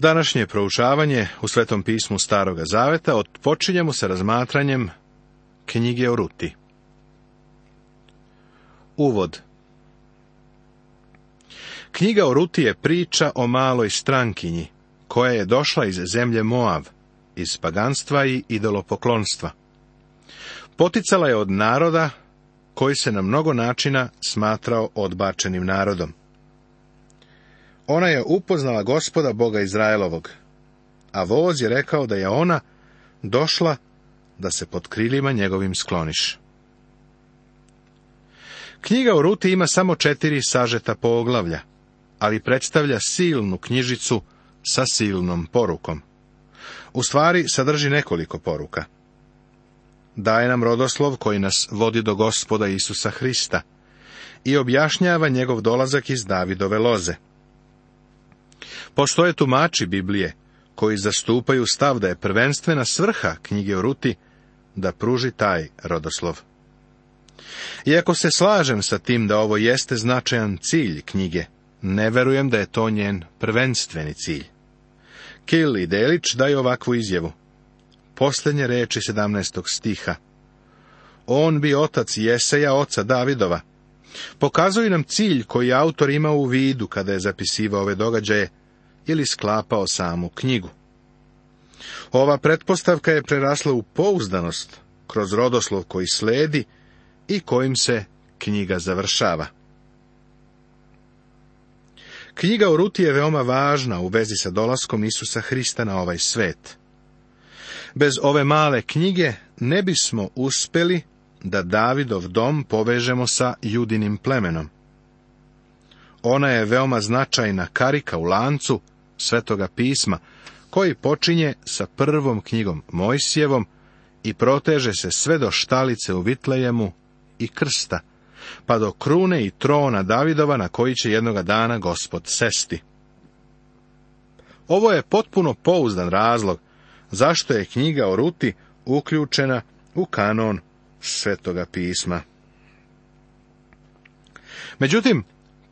Današnje proučavanje u Svetom pismu Staroga Zaveta otpočinjemo sa razmatranjem knjige o Ruti. Uvod Knjiga o Ruti je priča o maloj strankinji, koja je došla iz zemlje Moav, iz paganstva i idolopoklonstva. Poticala je od naroda, koji se na mnogo načina smatrao odbačenim narodom. Ona je upoznala gospoda Boga Izraelovog, a voz je rekao da je ona došla da se pod krilima njegovim skloniš. Knjiga u Ruti ima samo četiri sažeta poglavlja, ali predstavlja silnu knjižicu sa silnom porukom. U stvari sadrži nekoliko poruka. Daje nam rodoslov koji nas vodi do gospoda Isusa Hrista i objašnjava njegov dolazak iz Davidove loze – Postoje tumači Biblije koji zastupaju stav da je prvenstvena svrha knjige o Ruti da pruži taj rodoslov. Iako se slažem sa tim da ovo jeste značajan cilj knjige, ne verujem da je to njen prvenstveni cilj. Kill i Delić daju ovakvu izjavu. Posljednje reči 17. stiha. On bi otac Jeseja, oca Davidova. Pokazuju nam cilj koji autor ima u vidu kada je zapisivao ove događaje, ili sklapao samu knjigu. Ova pretpostavka je prerasla u pouzdanost kroz rodoslov koji sledi i kojim se knjiga završava. Knjiga u Ruti je veoma važna u vezi sa dolaskom Isusa Hrista na ovaj svet. Bez ove male knjige ne bismo uspeli da Davidov dom povežemo sa judinim plemenom. Ona je veoma značajna karika u lancu Svetoga pisma, koji počinje sa prvom knjigom Mojsijevom i proteže se sve do štalice u Vitlejemu i krsta, pa do krune i trona Davidova na koji će jednoga dana gospod sesti. Ovo je potpuno pouzdan razlog zašto je knjiga o Ruti uključena u kanon Svetoga pisma. Međutim,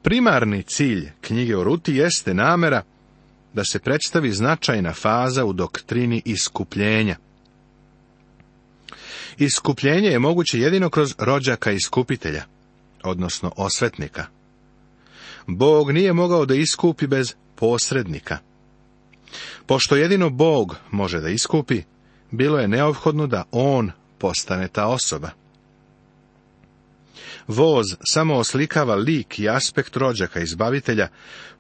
primarni cilj knjige o Ruti jeste namera da se predstavi značajna faza u doktrini iskupljenja. Iskupljenje je moguće jedino kroz rođaka iskupitelja, odnosno osvetnika. Bog nije mogao da iskupi bez posrednika. Pošto jedino Bog može da iskupi, bilo je neophodno da On postane ta osoba. Voz samo oslikava lik i aspekt rođaka izbavitelja,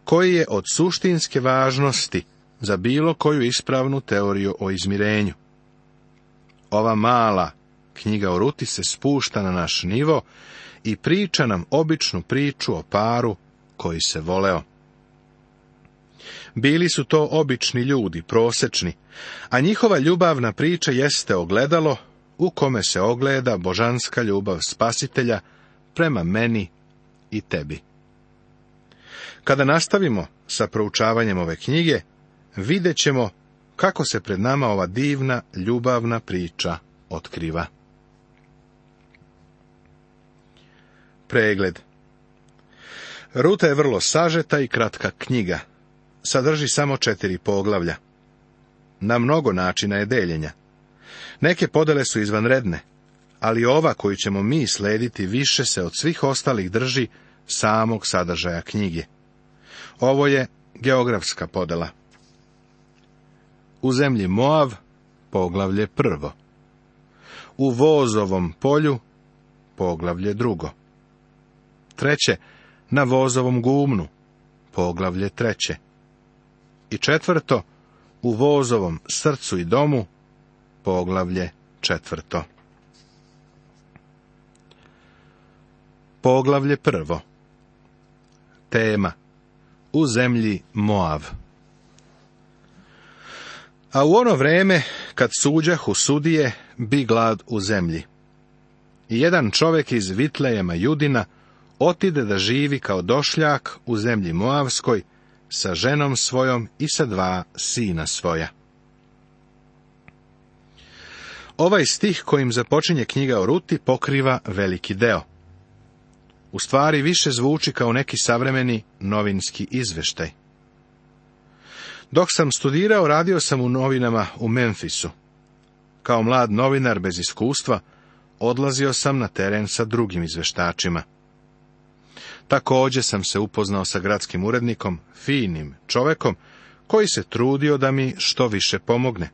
koji je od suštinske važnosti za bilo koju ispravnu teoriju o izmirenju. Ova mala knjiga o Ruti se spušta na naš nivo i priča nam običnu priču o paru koji se voleo. Bili su to obični ljudi, prosečni, a njihova ljubavna priča jeste ogledalo u kome se ogleda božanska ljubav spasitelja prema meni i tebi. Kada nastavimo sa proučavanjem ove knjige, vidjet ćemo kako se pred nama ova divna ljubavna priča otkriva. Pregled Ruta je vrlo sažeta i kratka knjiga. Sadrži samo četiri poglavlja. Na mnogo načina je deljenja. Neke podele su izvanredne, ali ova koju ćemo mi slediti više se od svih ostalih drži samog sadržaja knjige. Ovo je geografska podela. U zemlji Moav, poglavlje prvo. U Vozovom polju, poglavlje drugo. Treće, na Vozovom gumnu, poglavlje treće. I četvrto, u Vozovom srcu i domu, poglavlje četvrto. Poglavlje prvo. Tema. U zemlji Moav. A u ono vreme, kad suđah u sudije, bi glad u zemlji. I jedan čovjek iz Vitlejema Judina otide da živi kao došljak u zemlji Moavskoj sa ženom svojom i sa dva sina svoja. Ovaj stih kojim započinje knjiga o Ruti pokriva veliki deo – u stvari više zvuči kao neki savremeni novinski izveštaj. Dok sam studirao, radio sam u novinama u Memfisu. Kao mlad novinar bez iskustva, odlazio sam na teren sa drugim izveštačima. Također sam se upoznao sa gradskim urednikom, finim čovekom, koji se trudio da mi što više pomogne.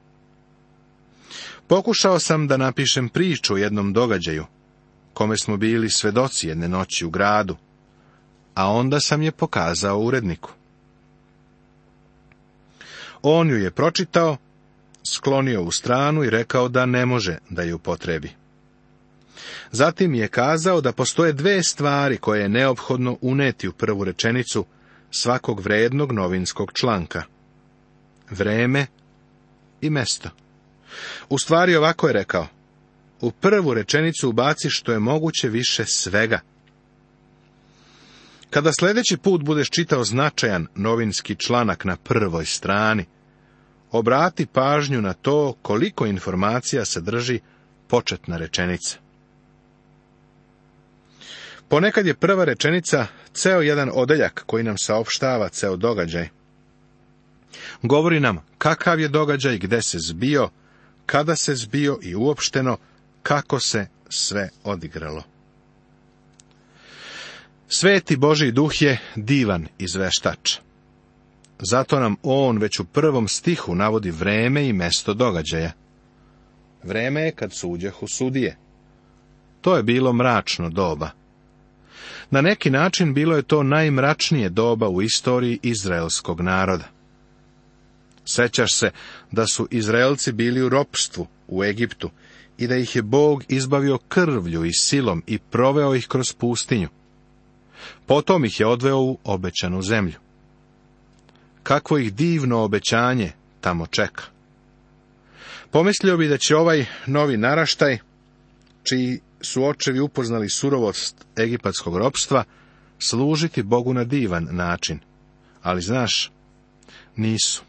Pokušao sam da napišem priču o jednom događaju, kome smo bili svedoci jedne noći u gradu, a onda sam je pokazao uredniku. On ju je pročitao, sklonio u stranu i rekao da ne može da ju potrebi. Zatim je kazao da postoje dve stvari koje je neophodno uneti u prvu rečenicu svakog vrednog novinskog članka. Vreme i mesto. U stvari ovako je rekao u prvu rečenicu ubaci što je moguće više svega. Kada sljedeći put budeš čitao značajan novinski članak na prvoj strani, obrati pažnju na to koliko informacija sadrži početna rečenica. Ponekad je prva rečenica ceo jedan odeljak koji nam saopštava ceo događaj. Govori nam kakav je događaj, gde se zbio, kada se zbio i uopšteno kako se sve odigralo. Sveti Boži duh je divan izveštač. Zato nam on već u prvom stihu navodi vreme i mesto događaja. Vreme je kad suđehu sudije. To je bilo mračno doba. Na neki način bilo je to najmračnije doba u istoriji izraelskog naroda. Sećaš se da su Izraelci bili u ropstvu u Egiptu i da ih je Bog izbavio krvlju i silom i proveo ih kroz pustinju. Potom ih je odveo u obećanu zemlju. Kakvo ih divno obećanje tamo čeka. Pomislio bi da će ovaj novi naraštaj, čiji su očevi upoznali surovost egipatskog ropstva, služiti Bogu na divan način. Ali znaš, nisu.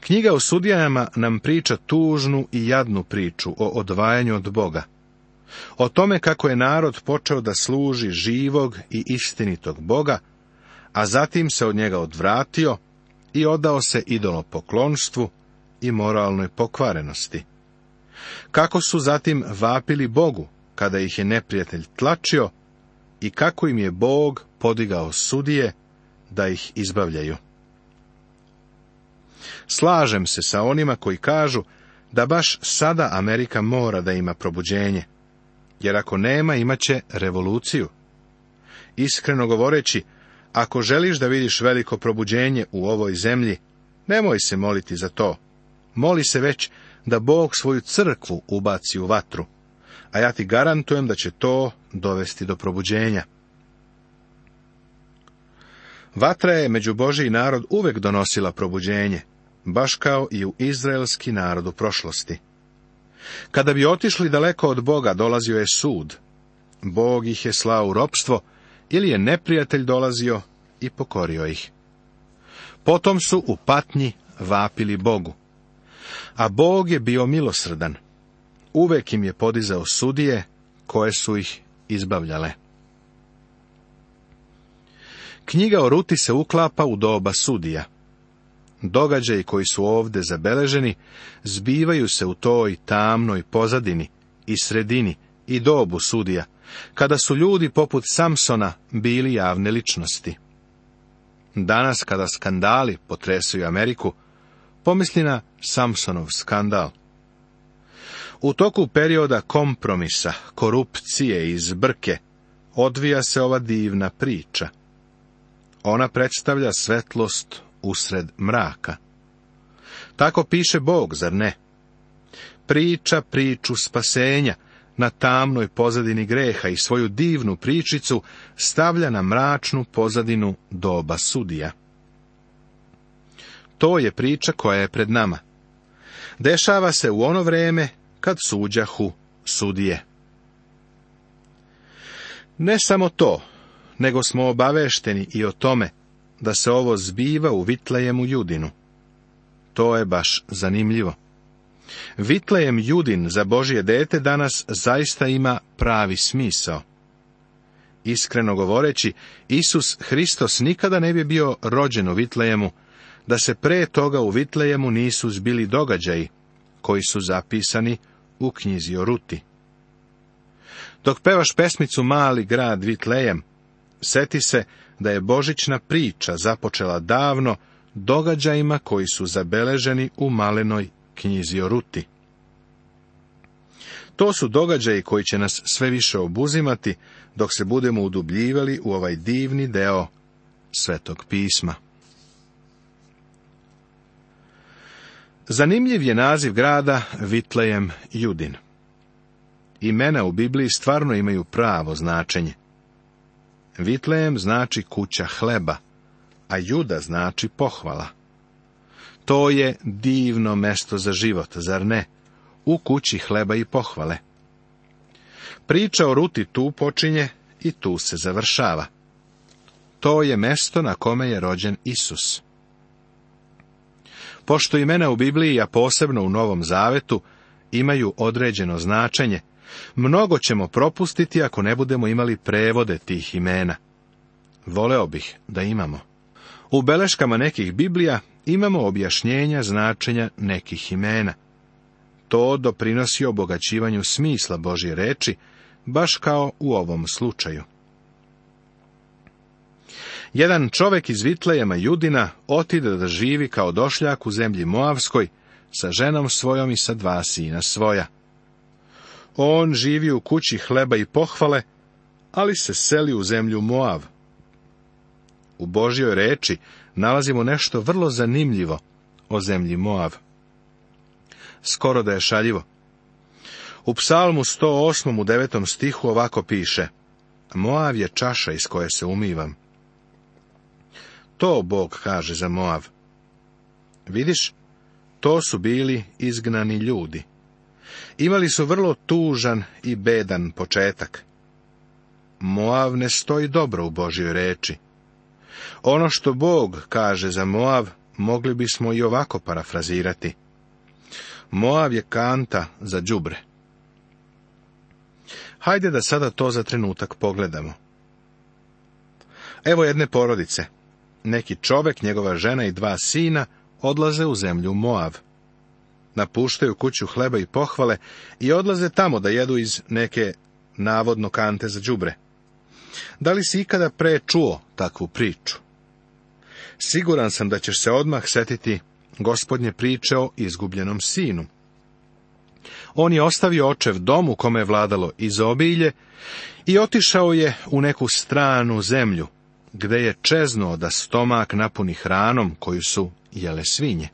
Knjiga o sudijama nam priča tužnu i jadnu priču o odvajanju od Boga. O tome kako je narod počeo da služi živog i istinitog Boga, a zatim se od njega odvratio i odao se idolopoklonstvu i moralnoj pokvarenosti. Kako su zatim vapili Bogu kada ih je neprijatelj tlačio i kako im je Bog podigao sudije da ih izbavljaju. Slažem se sa onima koji kažu da baš sada Amerika mora da ima probuđenje, jer ako nema imat će revoluciju. Iskreno govoreći, ako želiš da vidiš veliko probuđenje u ovoj zemlji, nemoj se moliti za to. Moli se već da Bog svoju crkvu ubaci u vatru, a ja ti garantujem da će to dovesti do probuđenja. Vatra je među Božiji narod uvek donosila probuđenje, baš kao i u izraelski narodu u prošlosti. Kada bi otišli daleko od Boga, dolazio je sud. Bog ih je slao u ropstvo, ili je neprijatelj dolazio i pokorio ih. Potom su u patnji vapili Bogu. A Bog je bio milosrdan. Uvek im je podizao sudije, koje su ih izbavljale. Knjiga o Ruti se uklapa u doba sudija. Događaji koji su ovdje zabeleženi zbivaju se u toj tamnoj pozadini i sredini i dobu sudija, kada su ljudi poput Samsona bili javne ličnosti. Danas kada skandali potresuju Ameriku, pomisli na Samsonov skandal. U toku perioda kompromisa, korupcije i zbrke odvija se ova divna priča. Ona predstavlja svetlost usred mraka. Tako piše Bog, zar ne? Priča priču spasenja na tamnoj pozadini greha i svoju divnu pričicu stavlja na mračnu pozadinu doba sudija. To je priča koja je pred nama. Dešava se u ono vrijeme kad suđahu sudije. Ne samo to, nego smo obavešteni i o tome da se ovo zbiva u Vitlejemu Judinu. To je baš zanimljivo. Vitlejem Judin za Božje dete danas zaista ima pravi smisao. Iskreno govoreći, Isus Hristos nikada ne bi bio rođen u Vitlejemu, da se pre toga u Vitlejemu nisu zbili događaji, koji su zapisani u knjizi o Ruti. Dok pevaš pesmicu Mali grad Vitlejem, Seti se da je božićna priča započela davno događajima koji su zabeleženi u malenoj knjizi o Ruti. To su događaji koji će nas sve više obuzimati dok se budemo udubljivali u ovaj divni deo Svetog pisma. Zanimljiv je naziv grada Vitlejem Judin. Imena u Bibliji stvarno imaju pravo značenje. Vitlejem znači kuća hleba, a Juda znači pohvala. To je divno mesto za život, zar ne? U kući hleba i pohvale. Priča o Ruti tu počinje i tu se završava. To je mesto na kome je rođen Isus. Pošto imena u Bibliji, a posebno u Novom Zavetu, imaju određeno značenje, Mnogo ćemo propustiti ako ne budemo imali prevode tih imena. Voleo bih da imamo. U beleškama nekih Biblija imamo objašnjenja značenja nekih imena. To doprinosi obogaćivanju smisla Božje reči, baš kao u ovom slučaju. Jedan čovek iz Vitlejema Judina otide da živi kao došljak u zemlji Moavskoj sa ženom svojom i sa dva sina svoja. On živi u kući hleba i pohvale, ali se seli u zemlju Moav. U Božjoj reči nalazimo nešto vrlo zanimljivo o zemlji Moav. Skoro da je šaljivo. U psalmu 108. u 9. stihu ovako piše Moav je čaša iz koje se umivam. To Bog kaže za Moav. Vidiš, to su bili izgnani ljudi imali su vrlo tužan i bedan početak. Moav ne stoji dobro u Božjoj reči. Ono što Bog kaže za Moav, mogli bismo i ovako parafrazirati. Moav je kanta za đubre. Hajde da sada to za trenutak pogledamo. Evo jedne porodice. Neki čovek, njegova žena i dva sina odlaze u zemlju Moav napuštaju kuću hleba i pohvale i odlaze tamo da jedu iz neke navodno kante za đubre. Da li si ikada pre čuo takvu priču? Siguran sam da ćeš se odmah setiti gospodnje priče o izgubljenom sinu. On je ostavio očev dom u kome je vladalo izobilje i otišao je u neku stranu zemlju, gde je čeznuo da stomak napuni hranom koju su jele svinje.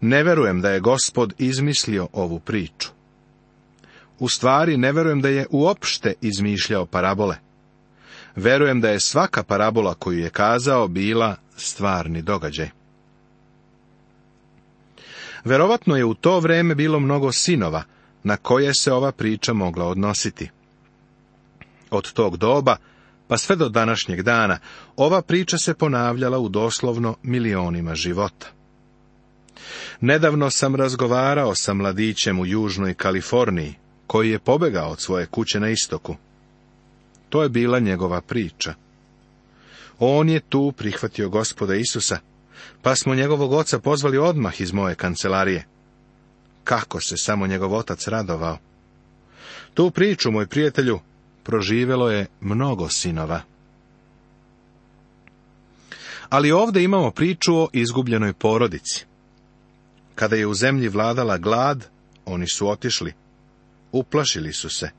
Ne verujem da je gospod izmislio ovu priču. U stvari, ne verujem da je uopšte izmišljao parabole. Verujem da je svaka parabola koju je kazao bila stvarni događaj. Verovatno je u to vreme bilo mnogo sinova, na koje se ova priča mogla odnositi. Od tog doba, pa sve do današnjeg dana, ova priča se ponavljala u doslovno milionima života. Nedavno sam razgovarao sa mladićem u Južnoj Kaliforniji, koji je pobegao od svoje kuće na istoku. To je bila njegova priča. On je tu prihvatio gospoda Isusa, pa smo njegovog oca pozvali odmah iz moje kancelarije. Kako se samo njegov otac radovao. Tu priču, moj prijatelju, proživelo je mnogo sinova. Ali ovdje imamo priču o izgubljenoj porodici. Kada je u zemlji vladala glad, oni su otišli. Uplašili su se.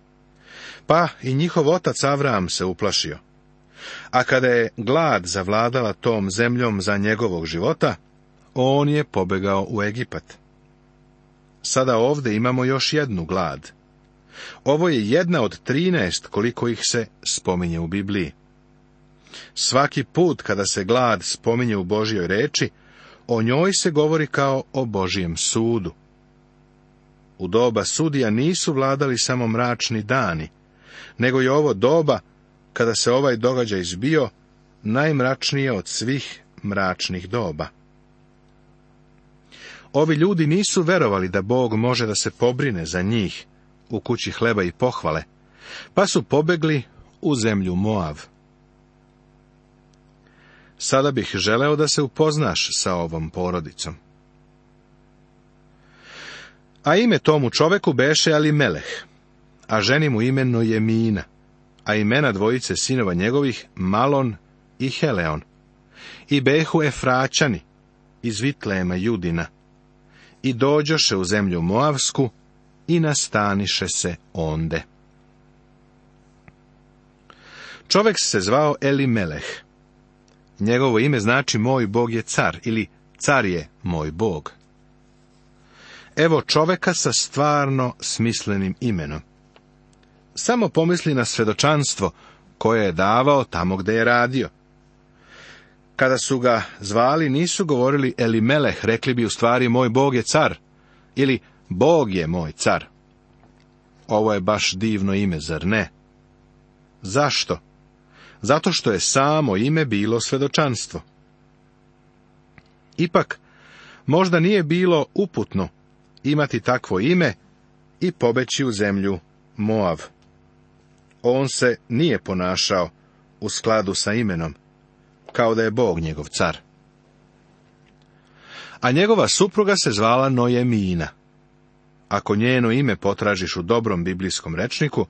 Pa i njihov otac Avram se uplašio. A kada je glad zavladala tom zemljom za njegovog života, on je pobegao u Egipat. Sada ovdje imamo još jednu glad. Ovo je jedna od trinaest koliko ih se spominje u Bibliji. Svaki put kada se glad spominje u Božjoj reči, o njoj se govori kao o Božijem sudu. U doba sudija nisu vladali samo mračni dani, nego je ovo doba, kada se ovaj događaj izbio, najmračnije od svih mračnih doba. Ovi ljudi nisu verovali da Bog može da se pobrine za njih u kući hleba i pohvale, pa su pobegli u zemlju Moav. Sada bih želeo da se upoznaš sa ovom porodicom. A ime tomu čoveku beše ali meleh, a ženi mu imeno je Mina, a imena dvojice sinova njegovih Malon i Heleon. I behu Efraćani, iz Vitlema Judina, i dođoše u zemlju Moavsku i nastaniše se onde. Čovek se zvao Elimeleh, Njegovo ime znači moj Bog je car ili car je moj Bog. Evo čoveka sa stvarno smislenim imenom. Samo pomisli na svedočanstvo koje je davao tamo gde je radio. Kada su ga zvali, nisu govorili Elimeleh, rekli bi u stvari moj Bog je car ili Bog je moj car. Ovo je baš divno ime, zar ne? Zašto? zato što je samo ime bilo svedočanstvo. Ipak, možda nije bilo uputno imati takvo ime i pobeći u zemlju Moav. On se nije ponašao u skladu sa imenom, kao da je Bog njegov car. A njegova supruga se zvala Nojemina. Ako njeno ime potražiš u dobrom biblijskom rečniku,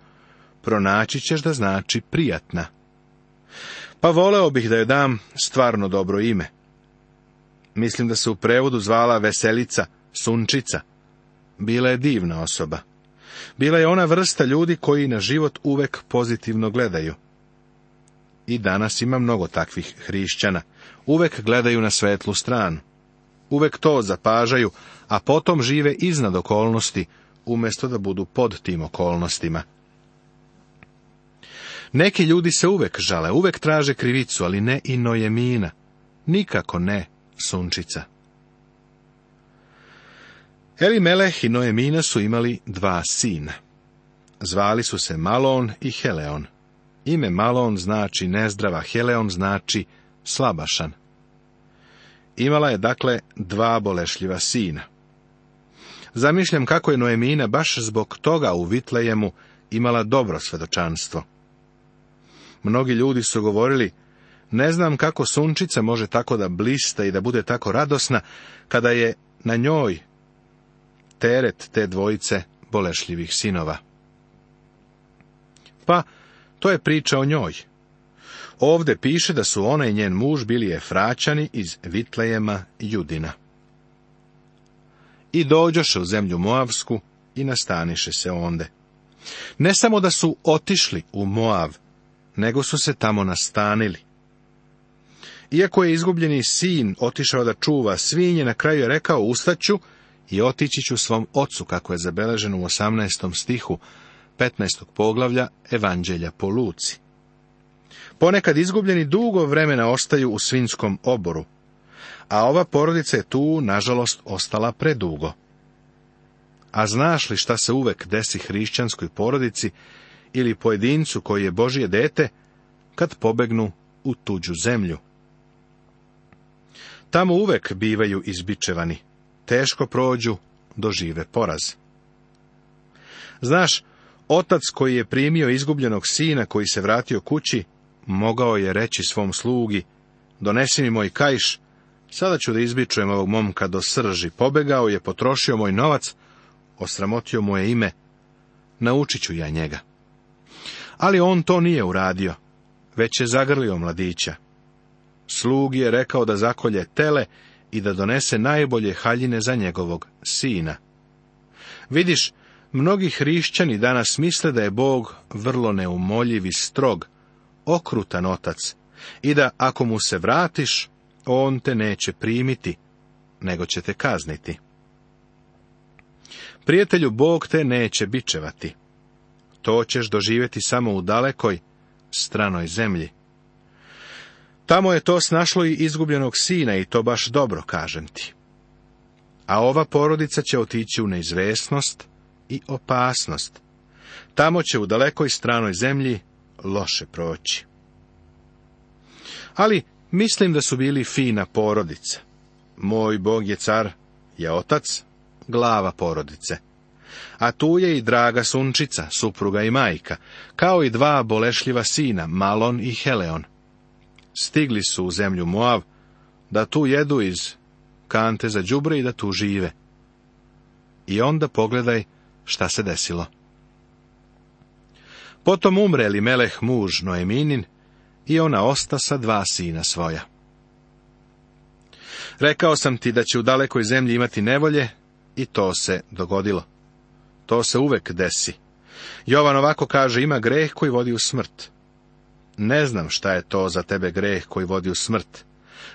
pronaći ćeš da znači prijatna, pa voleo bih da joj dam stvarno dobro ime. Mislim da se u prevodu zvala Veselica, Sunčica. Bila je divna osoba. Bila je ona vrsta ljudi koji na život uvek pozitivno gledaju. I danas ima mnogo takvih hrišćana. Uvek gledaju na svetlu stranu. Uvek to zapažaju, a potom žive iznad okolnosti, umjesto da budu pod tim okolnostima. Neki ljudi se uvek žale, uvek traže krivicu, ali ne i Nojemina. Nikako ne, sunčica. Elimeleh i Noemina su imali dva sina. Zvali su se Malon i Heleon. Ime Malon znači nezdrava, Heleon znači slabašan. Imala je dakle dva bolešljiva sina. Zamišljam kako je Noemina baš zbog toga u Vitlejemu imala dobro svedočanstvo. Mnogi ljudi su govorili, ne znam kako sunčica može tako da blista i da bude tako radosna, kada je na njoj teret te dvojice bolešljivih sinova. Pa, to je priča o njoj. Ovde piše da su ona i njen muž bili je fraćani iz Vitlejema Judina. I dođoše u zemlju Moavsku i nastaniše se onde. Ne samo da su otišli u Moav, nego su se tamo nastanili. Iako je izgubljeni sin otišao da čuva svinje, na kraju je rekao ustaću i otići ću svom ocu, kako je zabeleženo u 18. stihu 15. poglavlja Evanđelja po Luci. Ponekad izgubljeni dugo vremena ostaju u svinskom oboru, a ova porodica je tu, nažalost, ostala predugo. A znaš li šta se uvek desi hrišćanskoj porodici ili pojedincu koji je Božje dete, kad pobegnu u tuđu zemlju. Tamo uvek bivaju izbičevani, teško prođu, dožive poraz. Znaš, otac koji je primio izgubljenog sina koji se vratio kući, mogao je reći svom slugi, donesi mi moj kajš, sada ću da izbičujem ovog momka do srži, pobegao je, potrošio moj novac, osramotio moje ime, naučit ću ja njega. Ali on to nije uradio, već je zagrlio mladića. Slug je rekao da zakolje tele i da donese najbolje haljine za njegovog sina. Vidiš, mnogi hrišćani danas misle da je Bog vrlo neumoljiv i strog, okrutan otac, i da ako mu se vratiš, on te neće primiti, nego će te kazniti. Prijatelju, Bog te neće bičevati. To ćeš doživjeti samo u dalekoj, stranoj zemlji. Tamo je to snašlo i izgubljenog sina i to baš dobro, kažem ti. A ova porodica će otići u neizvesnost i opasnost. Tamo će u dalekoj stranoj zemlji loše proći. Ali mislim da su bili fina porodica. Moj bog je car, je otac, glava porodice. A tu je i draga sunčica, supruga i majka, kao i dva bolešljiva sina, Malon i Heleon. Stigli su u zemlju Moav, da tu jedu iz kante za đubre i da tu žive. I onda pogledaj šta se desilo. Potom umre li Meleh muž Noeminin i ona osta sa dva sina svoja. Rekao sam ti da će u dalekoj zemlji imati nevolje i to se dogodilo. To se uvek desi. Jovan ovako kaže, ima greh koji vodi u smrt. Ne znam šta je to za tebe greh koji vodi u smrt.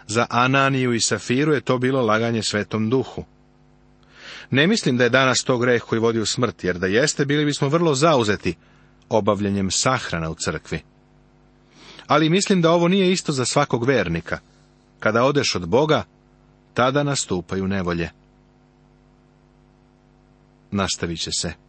Za Ananiju i Safiru je to bilo laganje svetom duhu. Ne mislim da je danas to greh koji vodi u smrt, jer da jeste, bili bismo vrlo zauzeti obavljanjem sahrana u crkvi. Ali mislim da ovo nije isto za svakog vernika. Kada odeš od Boga, tada nastupaju nevolje nastavit će se.